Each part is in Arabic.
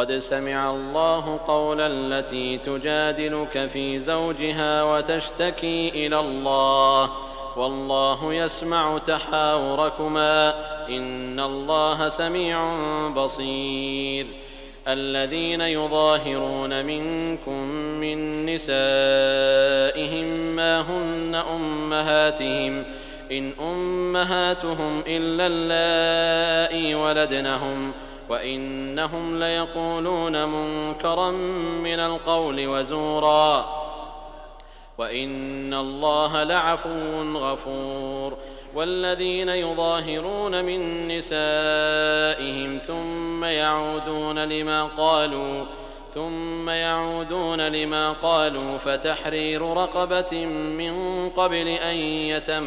قد سمع الله قول التي تجادلك في زوجها وتشتكي إلى الله والله يسمع تحاوركما إن الله سميع بصير الذين يظاهرون منكم من نسائهم ما هن أمهاتهم إن أمهاتهم إلا اللائي ولدنهم وإنهم ليقولون منكرا من القول وزورا. وإن الله لعفو غفور. والذين يظاهرون من نسائهم ثم يعودون لما قالوا ثم يعودون لما قالوا فتحرير رقبة من قبل أن يتماسا.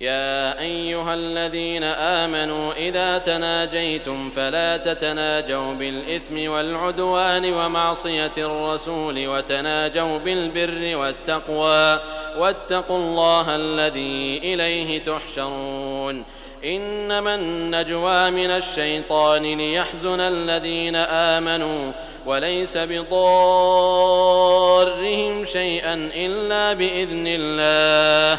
يا أيها الذين آمنوا إذا تناجيتم فلا تتناجوا بالإثم والعدوان ومعصية الرسول وتناجوا بالبر والتقوى واتقوا الله الذي إليه تحشرون إنما النجوى من الشيطان ليحزن الذين آمنوا وليس بضارهم شيئا إلا بإذن الله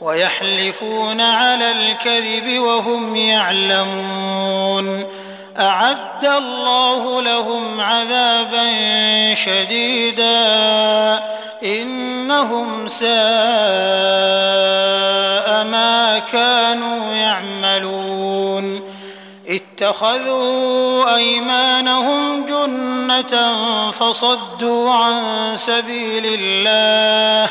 ويحلفون على الكذب وهم يعلمون. أعد الله لهم عذابا شديدا. إنهم ساء ما كانوا يعملون. اتخذوا أيمانهم جنة فصدوا عن سبيل الله.